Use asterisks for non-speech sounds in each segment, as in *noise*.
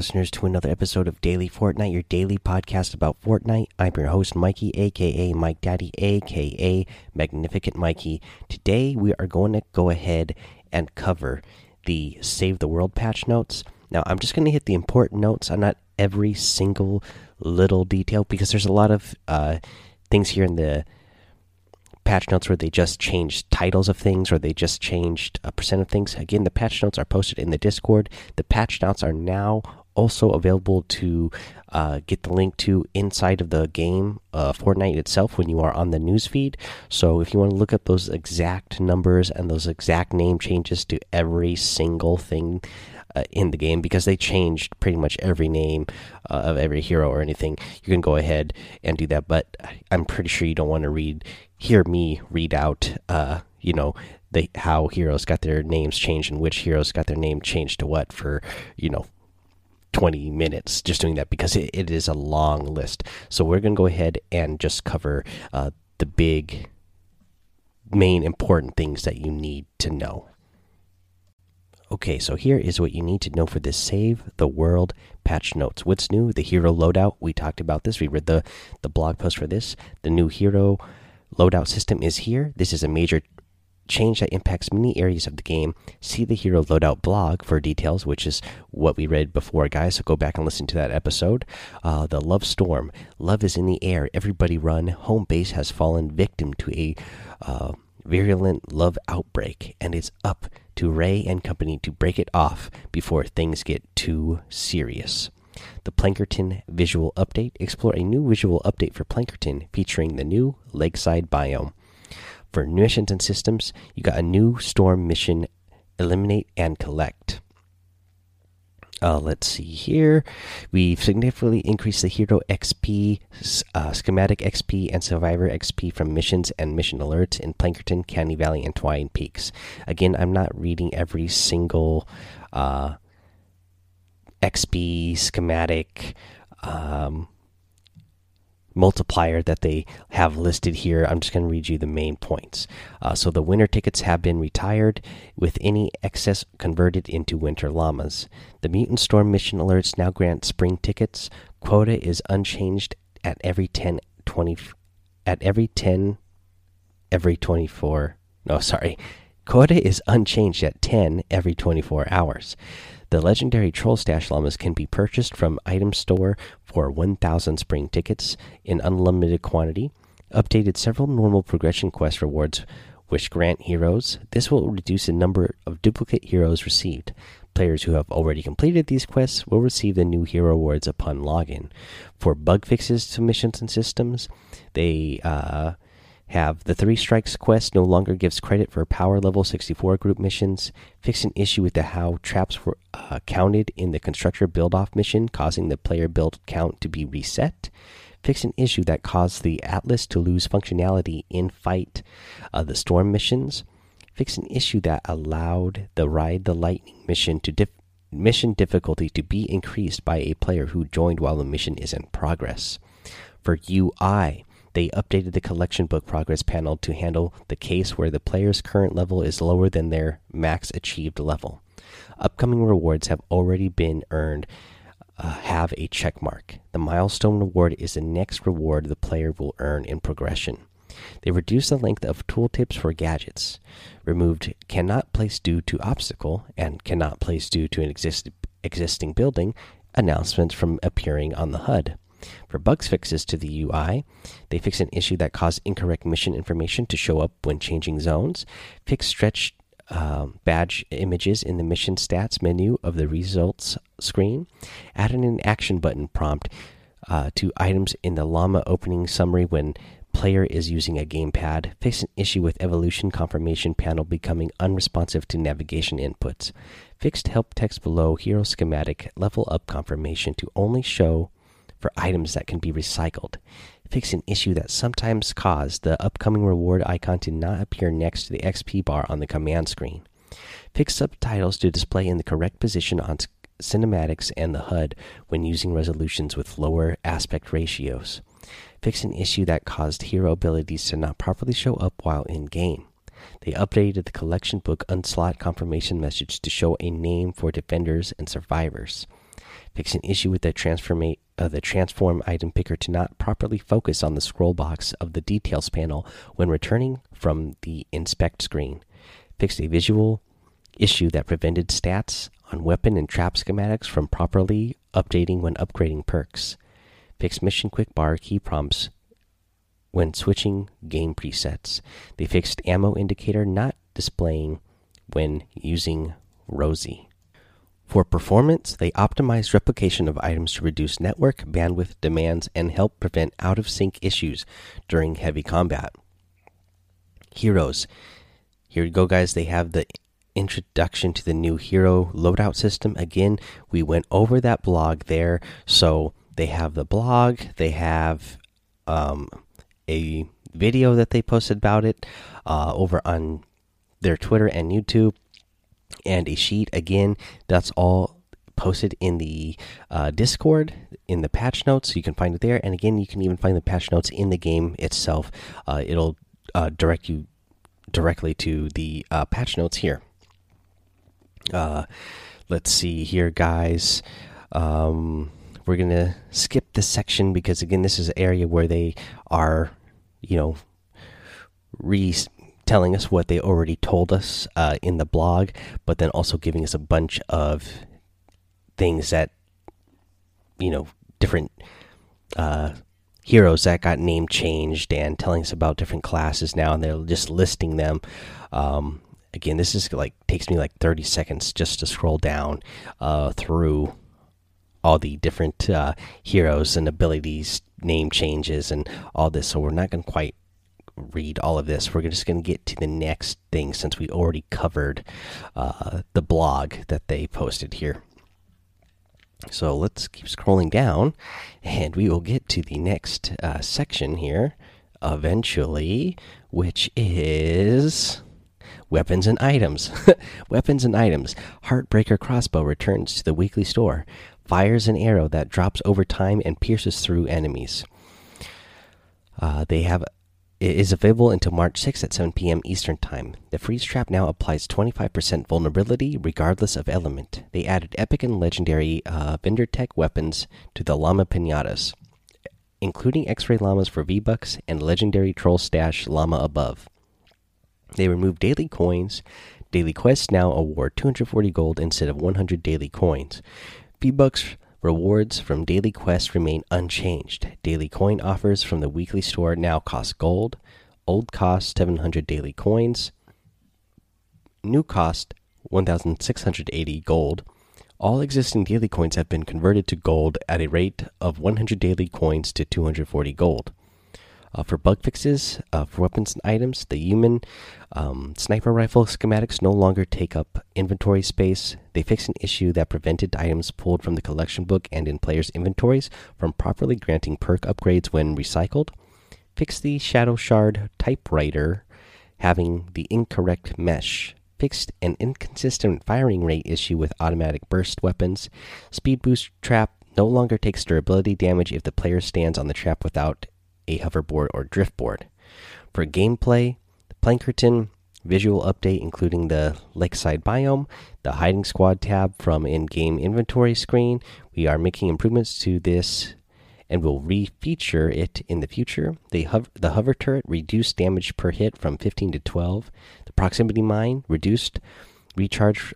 Listeners, to another episode of Daily Fortnite, your daily podcast about Fortnite. I'm your host, Mikey, aka Mike Daddy, aka Magnificent Mikey. Today, we are going to go ahead and cover the Save the World patch notes. Now, I'm just going to hit the important notes on not every single little detail because there's a lot of uh, things here in the patch notes where they just changed titles of things or they just changed a percent of things. Again, the patch notes are posted in the Discord. The patch notes are now also available to uh, get the link to inside of the game uh, Fortnite itself when you are on the news feed. So if you want to look up those exact numbers and those exact name changes to every single thing uh, in the game because they changed pretty much every name uh, of every hero or anything. You can go ahead and do that, but I'm pretty sure you don't want to read hear me read out uh, you know the how heroes got their names changed and which heroes got their name changed to what for you know 20 minutes just doing that because it, it is a long list. So we're going to go ahead and just cover uh, the big main important things that you need to know. Okay, so here is what you need to know for this Save the World patch notes. What's new? The hero loadout. We talked about this. We read the the blog post for this. The new hero loadout system is here. This is a major change that impacts many areas of the game. See the hero loadout blog for details, which is what we read before, guys. So go back and listen to that episode. Uh, the Love Storm. Love is in the air. Everybody run. Home base has fallen victim to a uh, virulent love outbreak, and it's up to Ray and company to break it off before things get too serious. The Plankerton visual update. Explore a new visual update for Plankerton featuring the new lakeside biome. For missions and systems, you got a new storm mission eliminate and collect. Uh, let's see here. We've significantly increased the hero XP, uh, schematic XP, and survivor XP from missions and mission alerts in Plankerton, Canny Valley, and Twine Peaks. Again, I'm not reading every single uh, XP schematic. Um, multiplier that they have listed here. I'm just going to read you the main points. Uh, so the winter tickets have been retired, with any excess converted into winter llamas. The mutant storm mission alerts now grant spring tickets. Quota is unchanged at every 10 20 at every 10 every 24 no sorry quota is unchanged at 10 every 24 hours the legendary Troll Stash llamas can be purchased from item store for 1,000 spring tickets in unlimited quantity. Updated several normal progression quest rewards which grant heroes. This will reduce the number of duplicate heroes received. Players who have already completed these quests will receive the new hero awards upon login. For bug fixes to missions and systems, they uh, have the Three Strikes quest no longer gives credit for Power Level 64 group missions. Fix an issue with the how traps were uh, counted in the Constructor build off mission, causing the player build count to be reset. Fix an issue that caused the Atlas to lose functionality in fight uh, the Storm missions. Fix an issue that allowed the Ride the Lightning mission to dif mission difficulty to be increased by a player who joined while the mission is in progress. For UI, they updated the collection book progress panel to handle the case where the player's current level is lower than their max achieved level. Upcoming rewards have already been earned. Uh, have a check mark. The milestone reward is the next reward the player will earn in progression. They reduced the length of tooltips for gadgets, removed cannot place due to obstacle and cannot place due to an exist existing building announcements from appearing on the HUD. For bugs fixes to the UI, they fix an issue that caused incorrect mission information to show up when changing zones, fix stretch um, badge images in the mission stats menu of the results screen, added an action button prompt uh, to items in the llama opening summary when player is using a gamepad, fix an issue with evolution confirmation panel becoming unresponsive to navigation inputs, fixed help text below hero schematic level up confirmation to only show for items that can be recycled. Fix an issue that sometimes caused the upcoming reward icon to not appear next to the XP bar on the command screen. Fix subtitles to display in the correct position on cinematics and the HUD when using resolutions with lower aspect ratios. Fix an issue that caused hero abilities to not properly show up while in game. They updated the collection book unslot confirmation message to show a name for defenders and survivors. Fix an issue with the transform uh, the transform item picker to not properly focus on the scroll box of the details panel when returning from the inspect screen. Fixed a visual issue that prevented stats on weapon and trap schematics from properly updating when upgrading perks. Fixed mission quick bar key prompts when switching game presets. They fixed ammo indicator not displaying when using Rosie. For performance, they optimized replication of items to reduce network bandwidth demands and help prevent out of sync issues during heavy combat. Heroes. Here we go, guys. They have the introduction to the new hero loadout system. Again, we went over that blog there. So they have the blog, they have um, a video that they posted about it uh, over on their Twitter and YouTube, and a sheet. Again, that's all posted in the uh, Discord in the patch notes. You can find it there. And again, you can even find the patch notes in the game itself. Uh, it'll uh, direct you directly to the uh, patch notes here. Uh, let's see here, guys. Um, we're gonna skip this section because again, this is an area where they are, you know, re telling us what they already told us uh, in the blog, but then also giving us a bunch of things that, you know, different uh, heroes that got name changed and telling us about different classes now, and they're just listing them. Um, again, this is like takes me like 30 seconds just to scroll down uh, through all the different uh, heroes and abilities, name changes, and all this. So we're not going to quite read all of this. We're just going to get to the next thing since we already covered uh, the blog that they posted here. So let's keep scrolling down and we will get to the next uh, section here eventually, which is weapons and items. *laughs* weapons and items. Heartbreaker crossbow returns to the weekly store. Fires an arrow that drops over time and pierces through enemies. Uh, they have it is available until March 6 at 7 p.m. Eastern Time. The freeze trap now applies 25% vulnerability regardless of element. They added epic and legendary uh, vendor tech weapons to the llama pinatas, including X-ray llamas for V-bucks and legendary troll stash llama above. They removed daily coins. Daily quests now award 240 gold instead of 100 daily coins. V-bucks Rewards from daily quests remain unchanged. Daily coin offers from the weekly store now cost gold. Old cost 700 daily coins. New cost 1680 gold. All existing daily coins have been converted to gold at a rate of 100 daily coins to 240 gold. Uh, for bug fixes, uh, for weapons and items, the human um, sniper rifle schematics no longer take up inventory space. They fix an issue that prevented items pulled from the collection book and in players' inventories from properly granting perk upgrades when recycled. Fix the Shadow Shard typewriter having the incorrect mesh. Fixed an inconsistent firing rate issue with automatic burst weapons. Speed boost trap no longer takes durability damage if the player stands on the trap without a hoverboard or driftboard. For gameplay, Plankerton visual update including the lakeside biome, the hiding squad tab from in-game inventory screen. We are making improvements to this and will re-feature it in the future. The, hover, the hover turret reduced damage per hit from 15 to 12. The proximity mine reduced recharge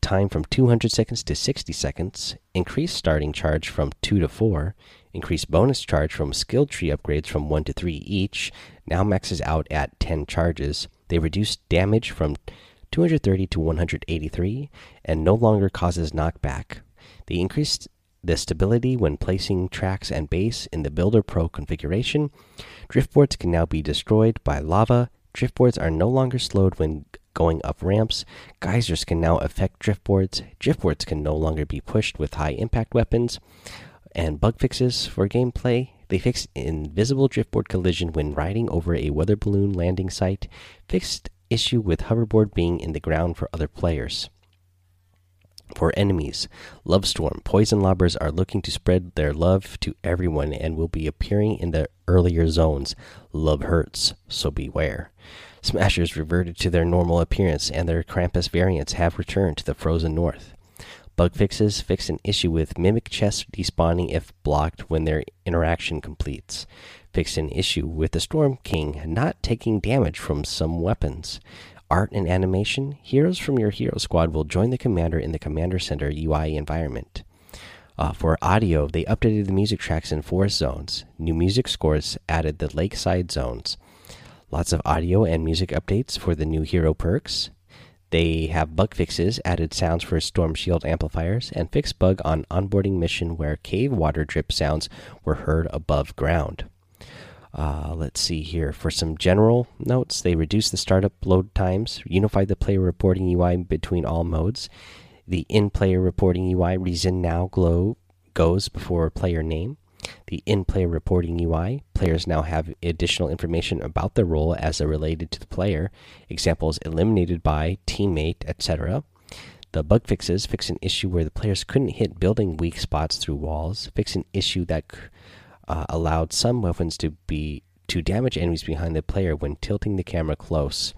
time from 200 seconds to 60 seconds. Increased starting charge from 2 to 4. Increased bonus charge from skill tree upgrades from 1 to 3 each. Now maxes out at 10 charges. They reduce damage from 230 to 183 and no longer causes knockback. They increased the stability when placing tracks and base in the Builder Pro configuration. Driftboards can now be destroyed by lava. Driftboards are no longer slowed when going up ramps. Geysers can now affect driftboards. Driftboards can no longer be pushed with high impact weapons and bug fixes for gameplay. They fixed invisible driftboard collision when riding over a weather balloon landing site, fixed issue with hoverboard being in the ground for other players. For enemies, Love Storm, Poison Lobbers are looking to spread their love to everyone and will be appearing in the earlier zones. Love hurts, so beware. Smashers reverted to their normal appearance, and their Krampus variants have returned to the frozen north. Bug fixes fix an issue with Mimic chests despawning if blocked when their interaction completes. Fix an issue with the Storm King not taking damage from some weapons. Art and animation heroes from your hero squad will join the commander in the Commander Center UI environment. Uh, for audio, they updated the music tracks in forest zones. New music scores added the lakeside zones. Lots of audio and music updates for the new hero perks. They have bug fixes, added sounds for storm shield amplifiers, and fixed bug on onboarding mission where cave water drip sounds were heard above ground. Uh, let's see here. For some general notes, they reduced the startup load times, unified the player reporting UI between all modes. The in player reporting UI reason now glow goes before player name the in player reporting UI. Players now have additional information about their role as they're related to the player, examples eliminated by, teammate, etc. The bug fixes fix an issue where the players couldn't hit building weak spots through walls, fix an issue that uh, allowed some weapons to be to damage enemies behind the player when tilting the camera close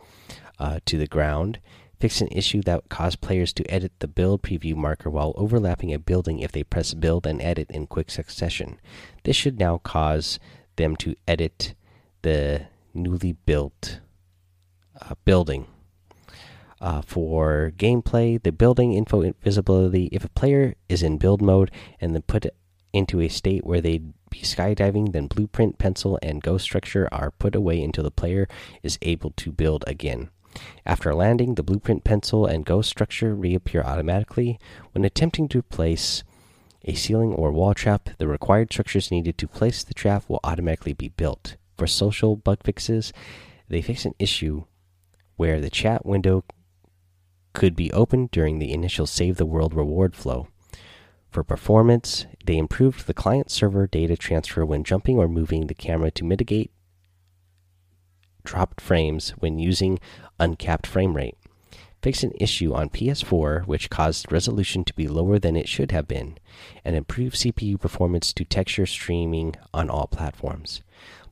uh, to the ground, fix an issue that caused players to edit the build preview marker while overlapping a building if they press build and edit in quick succession. This should now cause them to edit the newly built uh, building. Uh, for gameplay, the building info visibility. If a player is in build mode and then put into a state where they'd be skydiving, then blueprint, pencil, and ghost structure are put away until the player is able to build again. After landing, the blueprint pencil and ghost structure reappear automatically. When attempting to place a ceiling or wall trap, the required structures needed to place the trap will automatically be built. For social bug fixes, they fix an issue where the chat window could be opened during the initial Save the World reward flow. For performance, they improved the client server data transfer when jumping or moving the camera to mitigate dropped frames when using uncapped frame rate. Fixed an issue on PS4 which caused resolution to be lower than it should have been, and improved CPU performance to texture streaming on all platforms.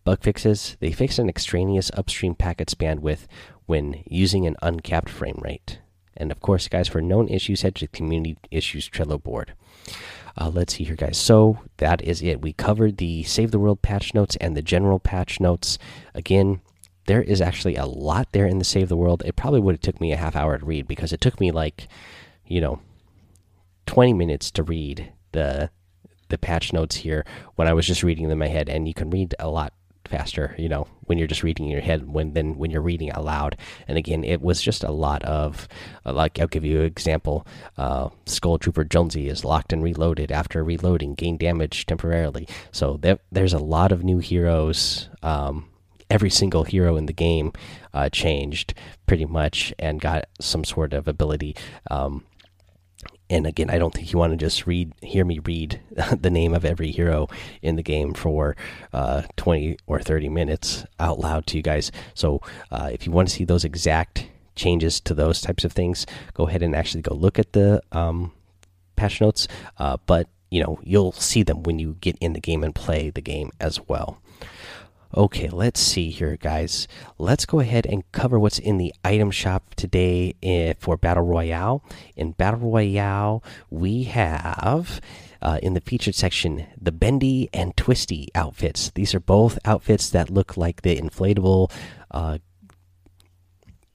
Bug fixes they fixed an extraneous upstream packets bandwidth when using an uncapped frame rate. And of course, guys, for known issues, head to the community issues Trello board. Uh, let's see here, guys. So that is it. We covered the Save the World patch notes and the general patch notes. Again, there is actually a lot there in the Save the World. It probably would have took me a half hour to read because it took me like, you know, 20 minutes to read the the patch notes here when I was just reading them in my head. And you can read a lot faster, you know, when you're just reading in your head when than when you're reading out loud. And again, it was just a lot of uh, like I'll give you an example. Uh, Skull Trooper Jonesy is locked and reloaded after reloading, gain damage temporarily. So there, there's a lot of new heroes. Um, every single hero in the game uh, changed pretty much and got some sort of ability. Um, and again, I don't think you want to just read, hear me read *laughs* the name of every hero in the game for uh, 20 or 30 minutes out loud to you guys. So, uh, if you want to see those exact changes to those types of things, go ahead and actually go look at the um, patch notes. Uh, but you know, you'll see them when you get in the game and play the game as well. Okay, let's see here, guys. Let's go ahead and cover what's in the item shop today eh, for Battle Royale. In Battle Royale, we have. Uh, in the featured section, the bendy and twisty outfits. These are both outfits that look like the inflatable uh,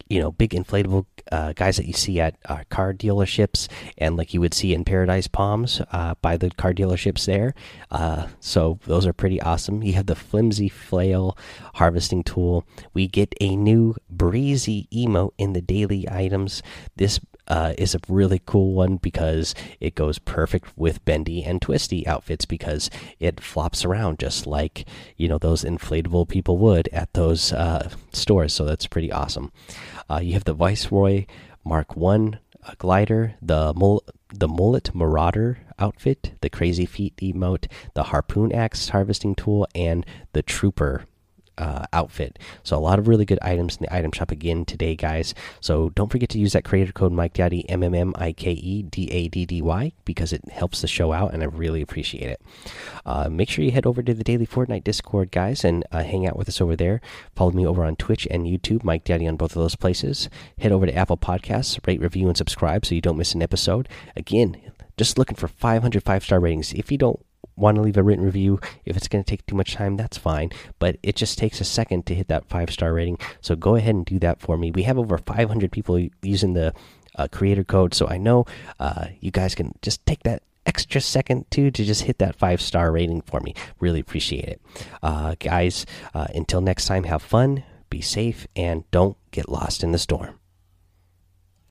you know big inflatable uh, guys that you see at uh, car dealerships and like you would see in Paradise Palms uh, by the car dealerships there. Uh, so those are pretty awesome. You have the flimsy flail harvesting tool. We get a new breezy emote in the daily items. This uh, is a really cool one because it goes perfect with bendy and twisty outfits because it flops around just like you know those inflatable people would at those uh, stores. So that's pretty awesome. Uh, you have the Viceroy Mark One glider, the mul the mullet marauder outfit, the crazy feet emote, the harpoon axe harvesting tool, and the trooper uh, outfit. So a lot of really good items in the item shop again today, guys. So don't forget to use that creator code Mike Daddy M M M I K E D A D D Y because it helps the show out, and I really appreciate it. Uh, make sure you head over to the Daily Fortnite Discord, guys, and uh, hang out with us over there. Follow me over on Twitch and YouTube, Mike Daddy on both of those places. Head over to Apple Podcasts, rate, review, and subscribe so you don't miss an episode. Again just looking for 500 five star ratings. If you don't want to leave a written review, if it's going to take too much time, that's fine. But it just takes a second to hit that five star rating. So go ahead and do that for me. We have over 500 people using the uh, creator code, so I know uh, you guys can just take that extra second too to just hit that five star rating for me. Really appreciate it, uh, guys. Uh, until next time, have fun, be safe, and don't get lost in the storm.